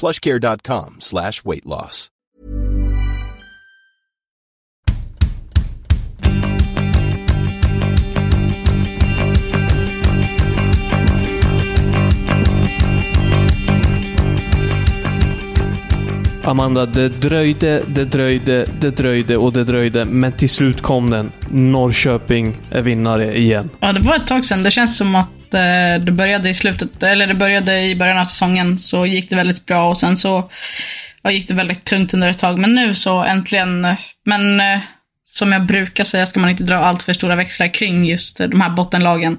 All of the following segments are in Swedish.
plushcare.com slash weight loss. Amanda, det dröjde, det dröjde, det dröjde och det dröjde. Men till slut kom den. Norrköping är vinnare igen. Ja, det var ett tag sedan. Det känns som att eh, det började i slutet, eller det började i början av säsongen, så gick det väldigt bra och sen så ja, gick det väldigt tungt under ett tag. Men nu så äntligen, eh, men eh, som jag brukar säga ska man inte dra allt för stora växlar kring just eh, de här bottenlagen.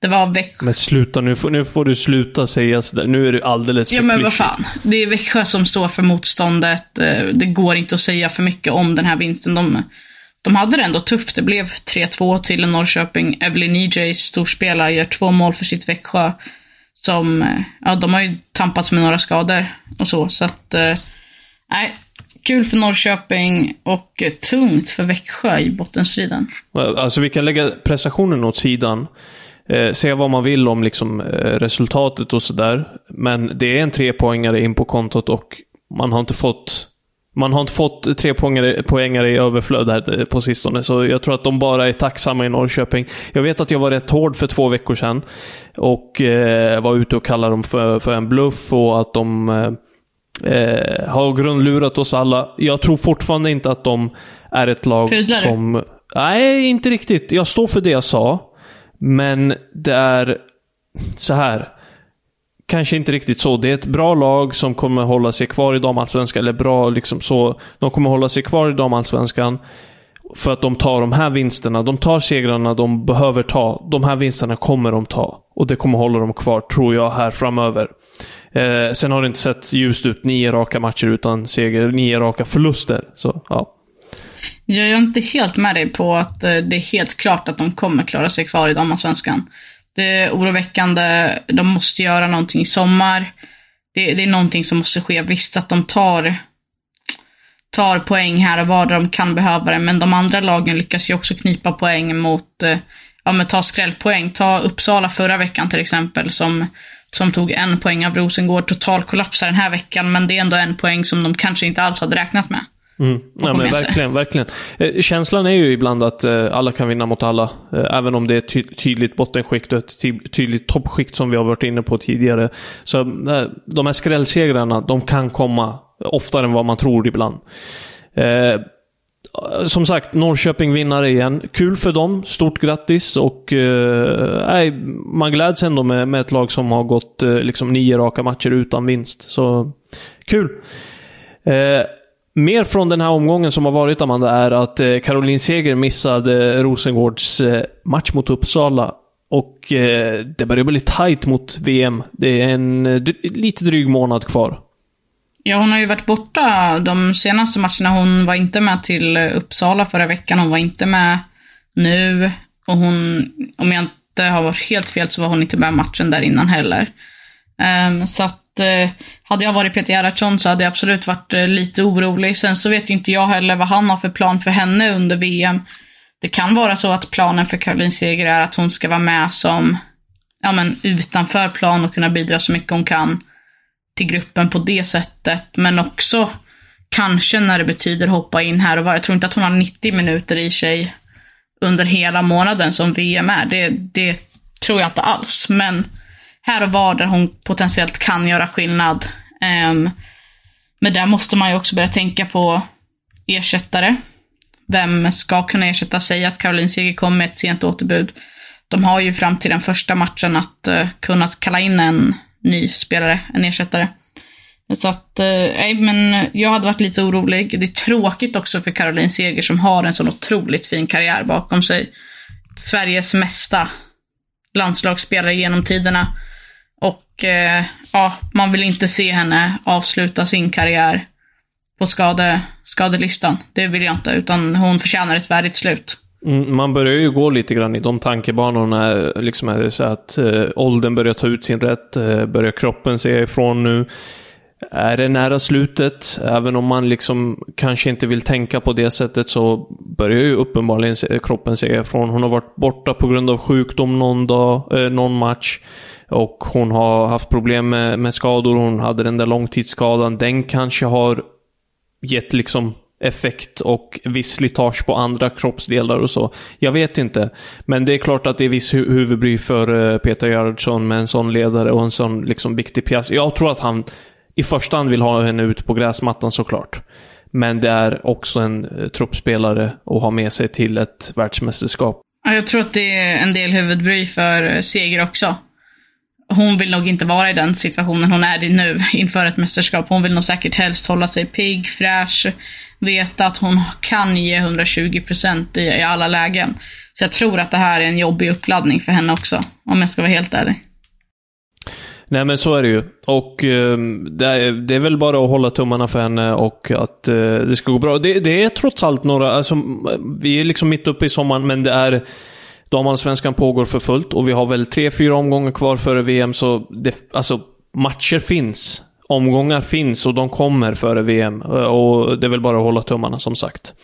Det var Växjö. Men sluta, nu får, nu får du sluta säga sådär. Nu är du alldeles för Ja, men vad fan. Det är Växjö som står för motståndet. Eh, Det går inte att säga för mycket om den här vinsten. De, de hade det ändå tufft. Det blev 3-2 till Norrköping. Evelyn EJ, storspelare, gör två mål för sitt Växjö. Som, eh, ja, de har ju tampats med några skador och så. Så att, eh, nej. Kul för Norrköping och eh, tungt för Växjö i bottenstriden. Alltså vi kan lägga prestationen åt sidan. Eh, säga vad man vill om liksom, eh, resultatet och sådär. Men det är en trepoängare in på kontot och man har inte fått man har inte fått tre poängare, poängare i överflöd här på sistone, så jag tror att de bara är tacksamma i Norrköping. Jag vet att jag var rätt hård för två veckor sedan och eh, var ute och kallade dem för, för en bluff och att de eh, eh, har grundlurat oss alla. Jag tror fortfarande inte att de är ett lag Pudlar du? som... Nej, inte riktigt. Jag står för det jag sa. Men det är så här. Kanske inte riktigt så. Det är ett bra lag som kommer hålla sig kvar i damallsvenskan. Eller bra liksom så. De kommer hålla sig kvar i damallsvenskan. För att de tar de här vinsterna. De tar segrarna de behöver ta. De här vinsterna kommer de ta. Och det kommer hålla dem kvar, tror jag, här framöver. Eh, sen har det inte sett ljust ut. Nio raka matcher utan seger. Nio raka förluster. Så, ja. Jag är inte helt med dig på att eh, det är helt klart att de kommer klara sig kvar i damallsvenskan. Det är oroväckande. De måste göra någonting i sommar. Det, det är någonting som måste ske. Visst att de tar, tar poäng här och var där de kan behöva det, men de andra lagen lyckas ju också knipa poäng mot, eh, ja men ta skrällpoäng. Ta Uppsala förra veckan till exempel, som, som tog en poäng av Rosengård. Total kollapsar den här veckan, men det är ändå en poäng som de kanske inte alls hade räknat med. Mm. Ja, få men verkligen, verkligen. Eh, känslan är ju ibland att eh, alla kan vinna mot alla. Eh, även om det är ett ty tydligt bottenskikt och ett ty tydligt toppskikt som vi har varit inne på tidigare. Så de här skrällsegrarna, de kan komma oftare än vad man tror ibland. Som sagt, Norrköping vinnare igen. Kul för dem. Stort grattis och eh, nej, man gläds ändå med, med ett lag som har gått liksom nio raka matcher utan vinst. Så kul. Mer från den här omgången som har varit, Amanda, är att eh, Caroline Seger missade eh, Rosengårds eh, match mot Uppsala. Och eh, det börjar bli tight mot VM. Det är en eh, lite dryg månad kvar. Ja, hon har ju varit borta de senaste matcherna. Hon var inte med till eh, Uppsala förra veckan. Hon var inte med nu. Och hon, om jag inte har varit helt fel, så var hon inte med matchen där innan heller. Um, så att, eh, hade jag varit Peter Gerhardsson så hade jag absolut varit eh, lite orolig. Sen så vet ju inte jag heller vad han har för plan för henne under VM. Det kan vara så att planen för Caroline Seger är att hon ska vara med som, ja men utanför plan och kunna bidra så mycket hon kan till gruppen på det sättet. Men också kanske när det betyder hoppa in här och var. Jag tror inte att hon har 90 minuter i sig under hela månaden som VM är. Det, det tror jag inte alls. Men här och var där hon potentiellt kan göra skillnad. Ehm, men där måste man ju också börja tänka på ersättare. Vem ska kunna ersätta? sig? att Caroline Seger kommer med ett sent återbud. De har ju fram till den första matchen att uh, kunna kalla in en ny spelare, en ersättare. Så att, eh, nej eh, men jag hade varit lite orolig. Det är tråkigt också för Caroline Seger som har en sån otroligt fin karriär bakom sig. Sveriges mesta landslagsspelare genom tiderna. Och eh, ja, man vill inte se henne avsluta sin karriär på skade, skadelistan. Det vill jag inte, utan hon förtjänar ett värdigt slut. Mm, man börjar ju gå lite grann i de tankebanorna. Liksom är det så att eh, åldern börjar ta ut sin rätt, eh, börjar kroppen säga ifrån nu. Är det nära slutet, även om man liksom kanske inte vill tänka på det sättet, så börjar ju uppenbarligen kroppen säga ifrån. Hon har varit borta på grund av sjukdom någon dag, eh, någon match. Och hon har haft problem med, med skador. Hon hade den där långtidsskadan. Den kanske har gett liksom effekt och viss slitage på andra kroppsdelar och så. Jag vet inte. Men det är klart att det är viss hu huvudbry för uh, Peter Gerhardsson med en sån ledare och en sån liksom viktig pjäs. Jag tror att han i första hand vill ha henne ut på gräsmattan såklart. Men det är också en uh, truppspelare att ha med sig till ett världsmästerskap. Ja, jag tror att det är en del huvudbry för eh, Seger också. Hon vill nog inte vara i den situationen hon är i nu inför ett mästerskap. Hon vill nog säkert helst hålla sig pigg, fräsch, veta att hon kan ge 120% i, i alla lägen. Så jag tror att det här är en jobbig uppladdning för henne också, om jag ska vara helt ärlig. Nej men så är det ju. Och eh, det, är, det, är, väl bara att hålla tummarna för henne och att eh, det ska gå bra. Det, det, är trots allt några, alltså, vi är liksom mitt uppe i sommaren men det är Damallsvenskan pågår för fullt och vi har väl tre, fyra omgångar kvar före VM så det, alltså matcher finns omgångar finns och de kommer före VM. Eh, och det är väl bara att hålla tummarna som sagt.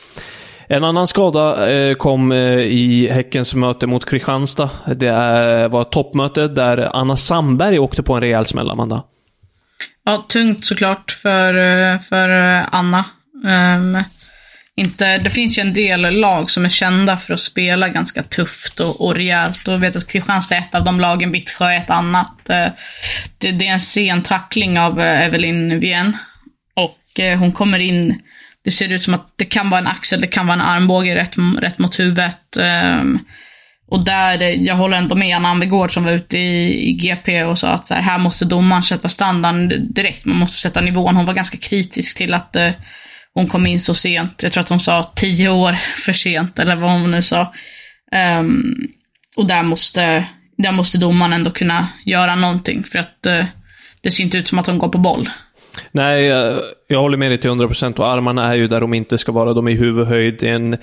En annan skada eh, kom eh, i Häckens möte mot Kristianstad. Det var ett toppmöte där Anna Sandberg åkte på en rejäl smäll, Amanda. Ja, tungt såklart för, eh, för eh, Anna. Um, inte, det finns ju en del lag som är kända för att spela ganska tufft och, och rejält. Och vet att Kristianstad är ett av de lagen, Vittsjö är ett annat. Eh, det, det är en sen tackling av eh, Evelyn Wien. Och eh, hon kommer in, det ser ut som att det kan vara en axel, det kan vara en armbåge rätt, rätt mot huvudet. Ehm, och där, jag håller ändå med Anna Ambegård som var ute i, i GP och sa att så här, här måste domaren sätta standarden direkt, man måste sätta nivån. Hon var ganska kritisk till att hon kom in så sent. Jag tror att hon sa tio år för sent, eller vad hon nu sa. Um, och där måste, där måste domaren ändå kunna göra någonting, för att uh, det ser inte ut som att hon går på boll. Nej, jag, jag håller med dig till 100% och armarna är ju där de inte ska vara. De är i huvudhöjd. En,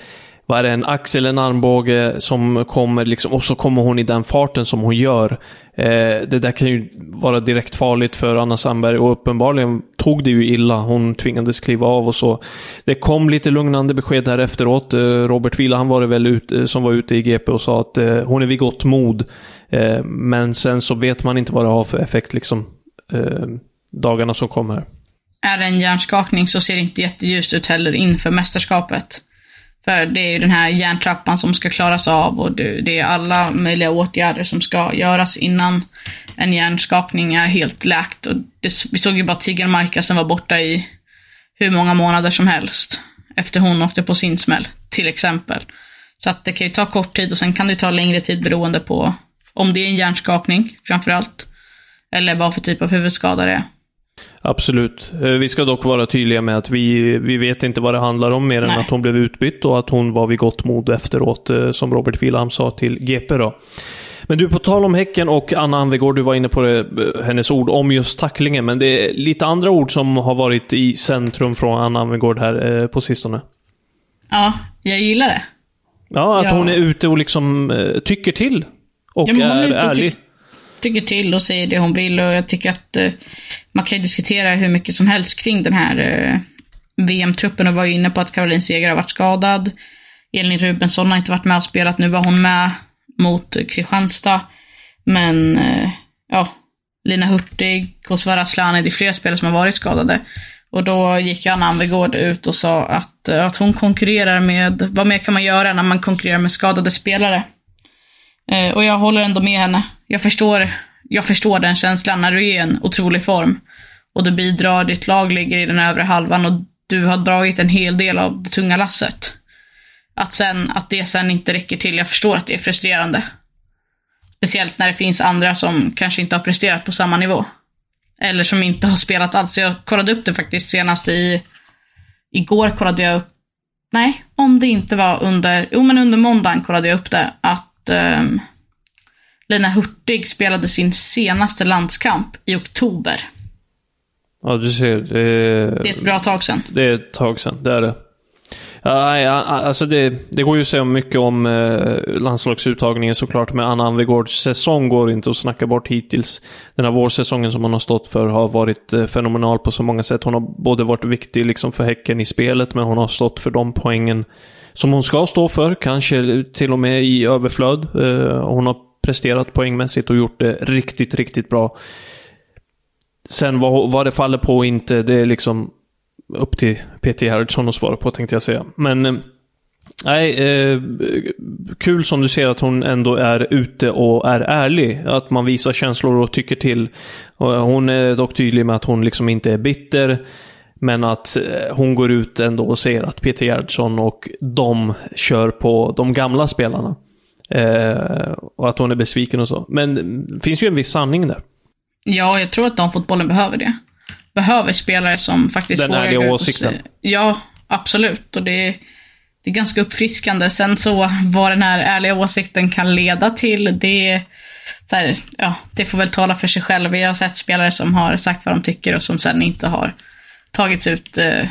vad är det, en axel, en armbåge som kommer liksom, och så kommer hon i den farten som hon gör. Eh, det där kan ju vara direkt farligt för Anna Sandberg och uppenbarligen tog det ju illa. Hon tvingades kliva av och så. Det kom lite lugnande besked här efteråt. Eh, Robert Vila, han var det väl ut, eh, som var ute i GP och sa att eh, hon är vid gott mod. Eh, men sen så vet man inte vad det har för effekt liksom eh, dagarna som kommer. Är det en hjärnskakning så ser det inte jätteljust ut heller inför mästerskapet. För det är ju den här järntrappan som ska klaras av och det är alla möjliga åtgärder som ska göras innan en hjärnskakning är helt läkt. Och det, vi såg ju bara Tigelmarka som var borta i hur många månader som helst. Efter hon åkte på sin smäll, till exempel. Så att det kan ju ta kort tid och sen kan det ta längre tid beroende på om det är en hjärnskakning, framförallt. Eller vad för typ av huvudskada det är. Absolut. Eh, vi ska dock vara tydliga med att vi, vi vet inte vad det handlar om mer Nej. än att hon blev utbytt och att hon var vid gott mod efteråt, eh, som Robert Wilhelm sa till GP då. Men du, på tal om Häcken och Anna Anvegård, du var inne på det, eh, hennes ord om just tacklingen, men det är lite andra ord som har varit i centrum från Anna Anvegård här på sistone. Ja, jag gillar det. Ja, att ja. hon är ute och liksom tycker till. Och ja, är ärlig tycker till och säger det hon vill och jag tycker att eh, man kan ju diskutera hur mycket som helst kring den här eh, VM-truppen och var ju inne på att Caroline Seger har varit skadad. Elin Rubensson har inte varit med och spelat, nu var hon med mot Kristianstad. Men eh, ja, Lina Hurtig, Kosovare Asllani, det är flera spelare som har varit skadade. Och då gick Anna Anvegård ut och sa att, eh, att hon konkurrerar med, vad mer kan man göra när man konkurrerar med skadade spelare? Eh, och jag håller ändå med henne. Jag förstår, jag förstår den känslan när du är i en otrolig form. och du bidrar, ditt lag ligger i den övre halvan och du har dragit en hel del av det tunga lasset. Att, sen, att det sen inte räcker till, jag förstår att det är frustrerande. Speciellt när det finns andra som kanske inte har presterat på samma nivå. Eller som inte har spelat alls. Jag kollade upp det faktiskt senast i... Igår kollade jag upp... Nej, om det inte var under... Jo, men under måndagen kollade jag upp det. Att um, Lina Hurtig spelade sin senaste landskamp i oktober. Ja, du ser. Det, Det är ett bra tag sedan. det är ett tag sedan, det är det. Ja, alltså det, det går ju att säga mycket om eh, landslagsuttagningen såklart, men Anna Anvegårds säsong går inte att snacka bort hittills. Den här vårsäsongen som hon har stått för har varit eh, fenomenal på så många sätt. Hon har både varit viktig liksom för Häcken i spelet, men hon har stått för de poängen som hon ska stå för, kanske till och med i överflöd. Eh, hon har presterat poängmässigt och gjort det riktigt, riktigt bra. Sen vad, vad det faller på och inte, det är liksom upp till Peter Gerhardsson att svara på tänkte jag säga. Men eh, nej, eh, kul som du ser att hon ändå är ute och är ärlig. Att man visar känslor och tycker till. Hon är dock tydlig med att hon liksom inte är bitter. Men att eh, hon går ut ändå och ser att Peter Gerhardsson och de kör på de gamla spelarna. Eh, och att hon är besviken och så. Men det finns ju en viss sanning där. Ja, jag tror att damfotbollen behöver det. Behöver spelare som faktiskt Den ärliga och åsikten. Ja, absolut. Och det är, det är ganska uppfriskande. Sen så, vad den här ärliga åsikten kan leda till, det så här, ja, det får väl tala för sig själv. Jag har sett spelare som har sagt vad de tycker och som sen inte har tagits ut. Eh,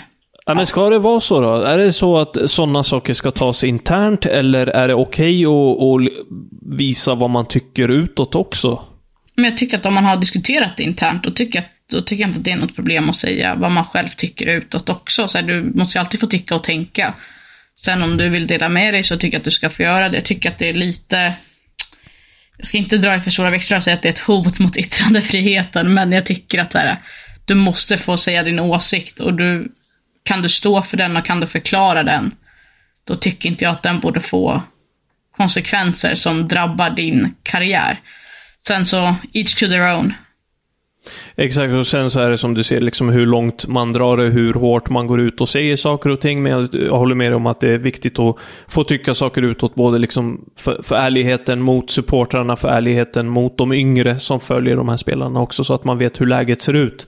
Ja, men ska det vara så då? Är det så att sådana saker ska tas internt eller är det okej att, att visa vad man tycker utåt också? men jag tycker att om man har diskuterat det internt, då tycker jag, då tycker jag inte att det är något problem att säga vad man själv tycker utåt också. Så här, du måste ju alltid få tycka och tänka. Sen om du vill dela med dig så tycker jag att du ska få göra det. Jag tycker att det är lite... Jag ska inte dra i för stora växlar och säga att det är ett hot mot yttrandefriheten, men jag tycker att så här, du måste få säga din åsikt och du, kan du stå för den och kan du förklara den, då tycker inte jag att den borde få konsekvenser som drabbar din karriär. Sen så, each to their own. Exakt, och sen så är det som du ser, liksom hur långt man drar det, hur hårt man går ut och säger saker och ting. Men jag, håller med dig om att det är viktigt att få tycka saker utåt, både liksom för, för ärligheten mot supportrarna, för ärligheten mot de yngre som följer de här spelarna också, så att man vet hur läget ser ut.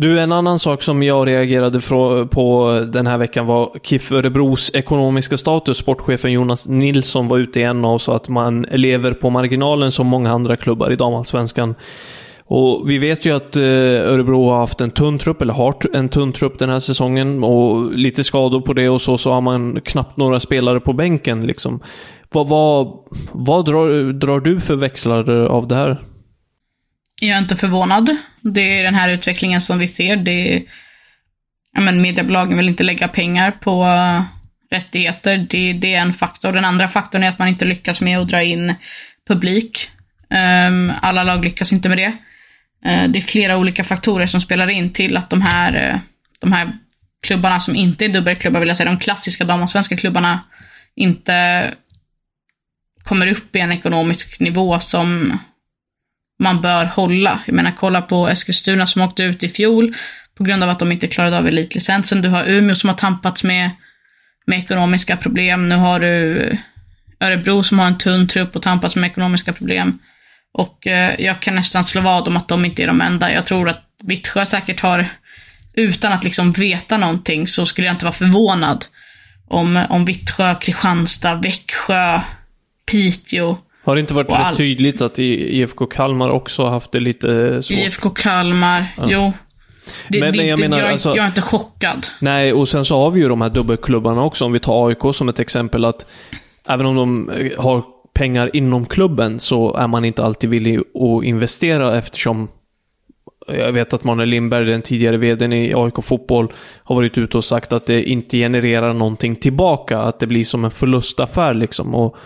Du, en annan sak som jag reagerade på den här veckan var KIF Örebros ekonomiska status. Sportchefen Jonas Nilsson var ute igen och sa att man lever på marginalen som många andra klubbar i damallsvenskan. Och vi vet ju att eh, Örebro har haft en tunn trupp, eller har en tunn trupp den här säsongen. Och lite skador på det och så, så har man knappt några spelare på bänken liksom. Vad, vad, vad drar, drar du för växlar av det här? Jag är inte förvånad. Det är den här utvecklingen som vi ser. Det är, ja, men mediebolagen vill inte lägga pengar på eh, rättigheter. Det, det är en faktor. Den andra faktorn är att man inte lyckas med att dra in publik. Um, alla lag lyckas inte med det. Uh, det är flera olika faktorer som spelar in till att de här, uh, de här klubbarna som inte är dubbelklubbar, vill jag säga, de klassiska damallsvenska klubbarna inte kommer upp i en ekonomisk nivå som man bör hålla. Jag menar, kolla på Eskilstuna som åkte ut i fjol på grund av att de inte klarade av elitlicensen. Du har Umeå som har tampats med, med ekonomiska problem. Nu har du Örebro som har en tunn trupp och tampas med ekonomiska problem. Och eh, jag kan nästan slå vad om att de inte är de enda. Jag tror att Vittsjö säkert har, utan att liksom veta någonting, så skulle jag inte vara förvånad om, om Vittsjö, Kristianstad, Växjö, Piteå, har det inte varit Och rätt all- tydligt att IFK Kalmar också har haft det lite svårt? IFK Kalmar. Jo. Det, Men- det, jag det, menar, jag, alltså- jag är inte chockad. Nej, och sen så har vi ju de här dubbelklubbarna också. Om vi tar AIK som ett exempel att även om de eh, har pengar inom klubben så är man inte alltid villig att investera eftersom jag vet att Manuel Lindberg, den tidigare vdn i AIK Fotboll, har varit ute och sagt att det inte genererar någonting tillbaka. Att det blir som en förlustaffär liksom. Och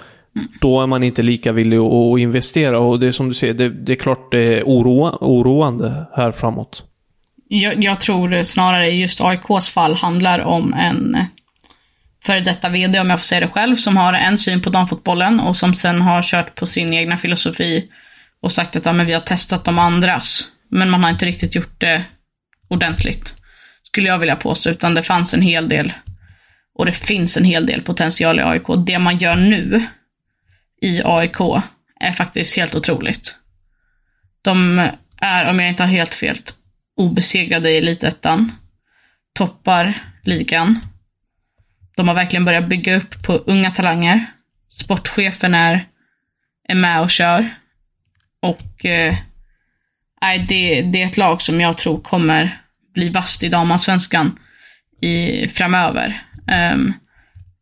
då är man inte lika villig att investera. Och det är som du säger, det, det är klart det är oroa, oroande här framåt. Jag, jag tror snarare just AIKs fall handlar om en före detta VD, om jag får säga det själv, som har en syn på damfotbollen och som sen har kört på sin egna filosofi och sagt att ja, men vi har testat de andras. Men man har inte riktigt gjort det ordentligt. Skulle jag vilja påstå, utan det fanns en hel del och det finns en hel del potential i AIK. Det man gör nu i AIK är faktiskt helt otroligt. De är, om jag inte har helt fel, obesegrade i elitettan. Toppar ligan. De har verkligen börjat bygga upp på unga talanger. Sportchefen är, är med och kör. Och eh, det, det är ett lag som jag tror kommer bli vasst i damallsvenskan i, framöver. Um,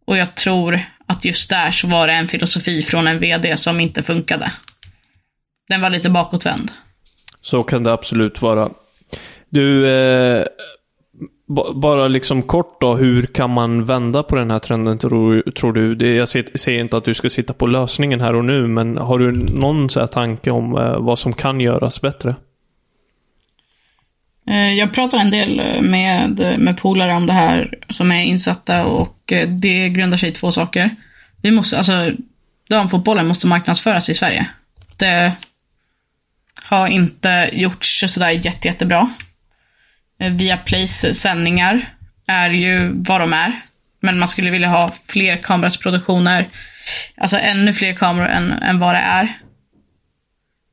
och jag tror att just där så var det en filosofi från en VD som inte funkade. Den var lite bakåtvänd. Så kan det absolut vara. Du, eh, bara liksom kort då, hur kan man vända på den här trenden tror, tror du? Det, jag ser- säger inte att du ska sitta på lösningen här och nu, men har du någon så här tanke om eh, vad som kan göras bättre? Eh, jag pratar en del eh, med, med polare om det här som är insatta och eh, det grundar sig i två saker. Vi måste, alltså, damfotbollen måste marknadsföras i Sverige. Det har inte gjorts sådär jätte, jättebra. Via Viaplays sändningar är ju vad de är. Men man skulle vilja ha fler kamerasproduktioner. Alltså ännu fler kameror än, än vad det är.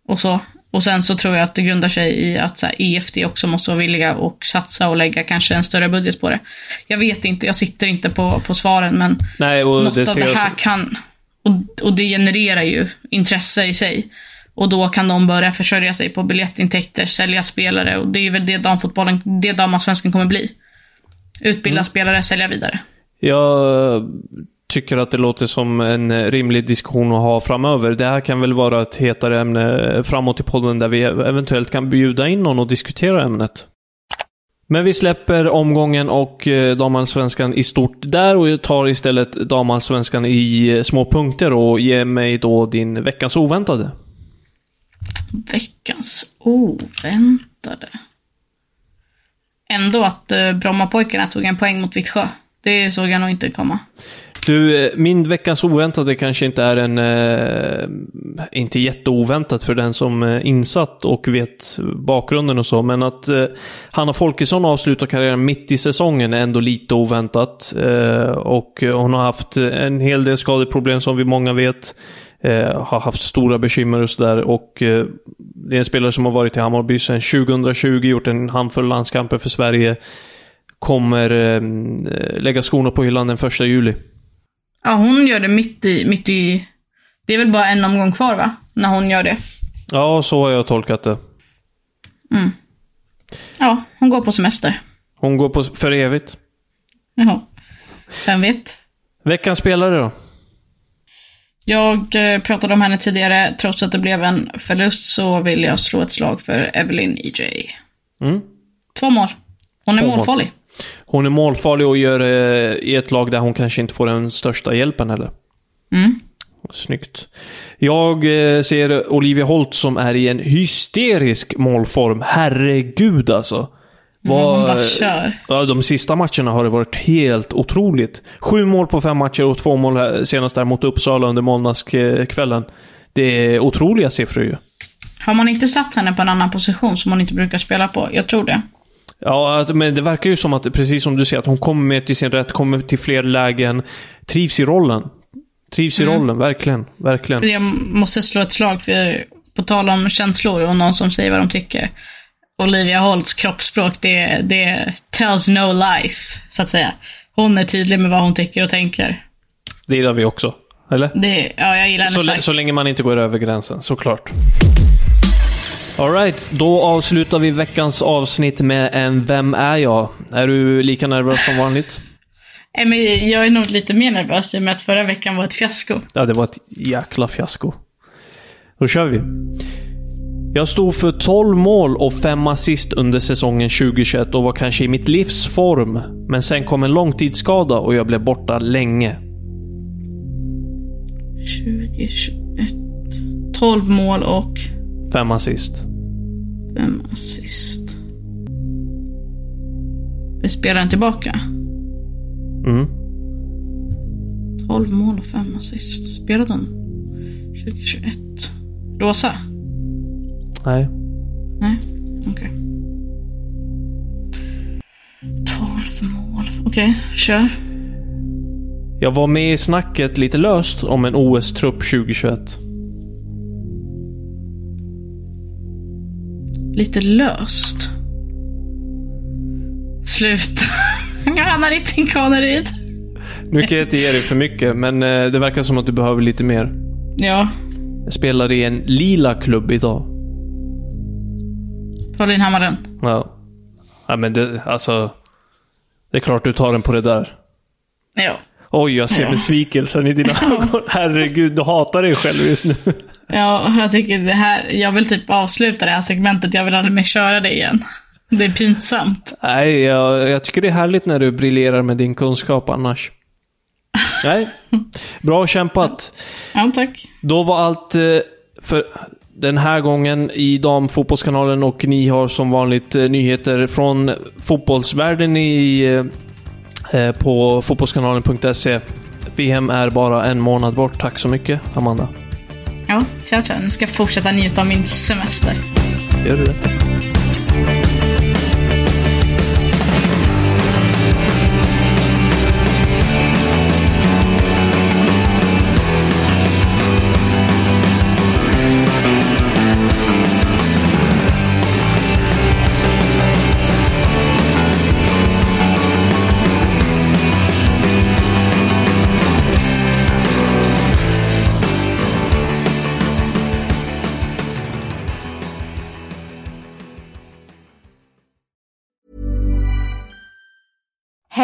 Och så. Och sen så tror jag att det grundar sig i att så här, EFD också måste vara villiga och satsa och lägga kanske en större budget på det. Jag vet inte, jag sitter inte på, på svaren men Nej, något det av det här kan... Och, och det genererar ju intresse i sig. Och då kan de börja försörja sig på biljettintäkter, sälja spelare och det är väl det damfotbollen, det damallsvenskan kommer bli. Utbilda Mm. spelare, sälja vidare. Jag tycker att det låter som en eh, rimlig diskussion att ha framöver. Det här kan väl vara ett hetare ämne eh, framåt i podden där vi eventuellt kan bjuda in någon och diskutera ämnet. Men vi släpper omgången och eh, damallsvenskan i stort där och tar istället damallsvenskan i små punkter och ger mig då din veckans oväntade. Veckans oväntade. Ändå att Brommapojkarna tog en poäng mot Vittsjö. Det såg jag nog inte komma. Du, eh, min veckans oväntade kanske inte är en... Eh, inte jätteoväntat för den som är insatt och vet bakgrunden och så, men att eh, Hanna Folkesson avslutar karriären mitt i säsongen är ändå lite oväntat. Eh, och hon har haft en hel del skadeproblem som vi många vet. Eh, har haft stora bekymmer och sådär. Och eh, det är en spelare som har varit i Hammarby sedan 2020, gjort en handfull landskamper för Sverige. Kommer eh, lägga skorna på hyllan den första juli. Ja, hon gör det mitt i, mitt i... Det är väl bara en omgång kvar va? När hon gör det. Ja, så har jag tolkat det. Ja, hon går på semester. Hon går på för evigt. Jaha. Vem vet? Veckans spelare då? Jag eh, pratade om henne tidigare. Trots att det blev en förlust så vill jag slå ett slag för Evelyn EJ. Mm. Två mål. Hon är Två mål. Hon är målfarlig och gör eh, i ett lag där hon kanske inte får den största hjälpen heller. Mm. Snyggt. Jag eh, ser Olivia Holt som är i en hysterisk målform. Herregud alltså. Hon bara kör. Ja, de sista matcherna har det varit helt otroligt. Sju mål på fem matcher och två mål senast där mot Uppsala under måndagskvällen. Det är otroliga siffror ju. Har man inte satt henne på en annan position som hon inte brukar spela på? Jag tror det. Ja, men det verkar ju som att, precis som du säger, att hon kommer mer till sin rätt, kommer till fler lägen, trivs i rollen. Trivs i rollen, verkligen. Verkligen. Jag måste slå ett slag för, på tal om känslor och någon som säger vad de tycker. Olivia Holts kroppsspråk, det, det tells no lies, så att säga. Hon är tydlig med vad hon tycker och tänker. Det gillar vi också. Eller? Det, ja, jag gillar henne Så, starkt. så länge man inte går över gränsen, såklart. Alright, då avslutar vi veckans avsnitt med en Vem är jag? Är du lika nervös som vanligt? Nej, men jag är nog lite mer nervös i och med att förra veckan var ett fiasko. Ja, det var ett jäkla fiasko. Då kör vi. Jag stod för 12 mål och 5 assist under säsongen 2021 och var kanske i mitt livs form. Men sen kom en långtidsskada och jag blev borta länge. 2021. 12 mål och 5 assist. 5 assist. Är spelaren tillbaka? Mm. 12 mål och 5 assist. Spelade hon 2021? Rosa? Nej. Nej, okej. 12 mål. Okej, kör. Jag var med i snacket lite löst om en OS-trupp 2021. Lite löst. Sluta. Hanna Ritting Kaneryd. Nu kan jag inte ge dig för mycket, men eh, det verkar som att du behöver lite mer. Ja, Jag spelar i en lila klubb idag. Pauline Hammaren. Ja. ja men det, alltså... Det är klart du tar den på det där. Ja. Oj, jag ser besvikelsen i dina ögon. Herregud, du hatar dig själv just nu. Ja, jag tycker det här, jag vill typ avsluta det här segmentet. Jag vill aldrig mer köra det igen. Det är pinsamt. Nej, jag, jag tycker det är härligt när du briljerar med din kunskap annars. Nej, bra kämpat. Ja, tack. Då var allt eh, för den här gången i Damfotbollskanalen och ni har som vanligt eh, nyheter från fotbollsvärlden i, eh, på fotbollskanalen.se. VM är bara en månad bort. Tack så mycket, Amanda. Ja, kör, kör. Nu ska jag fortsätta njuta av min semester. Gör du det?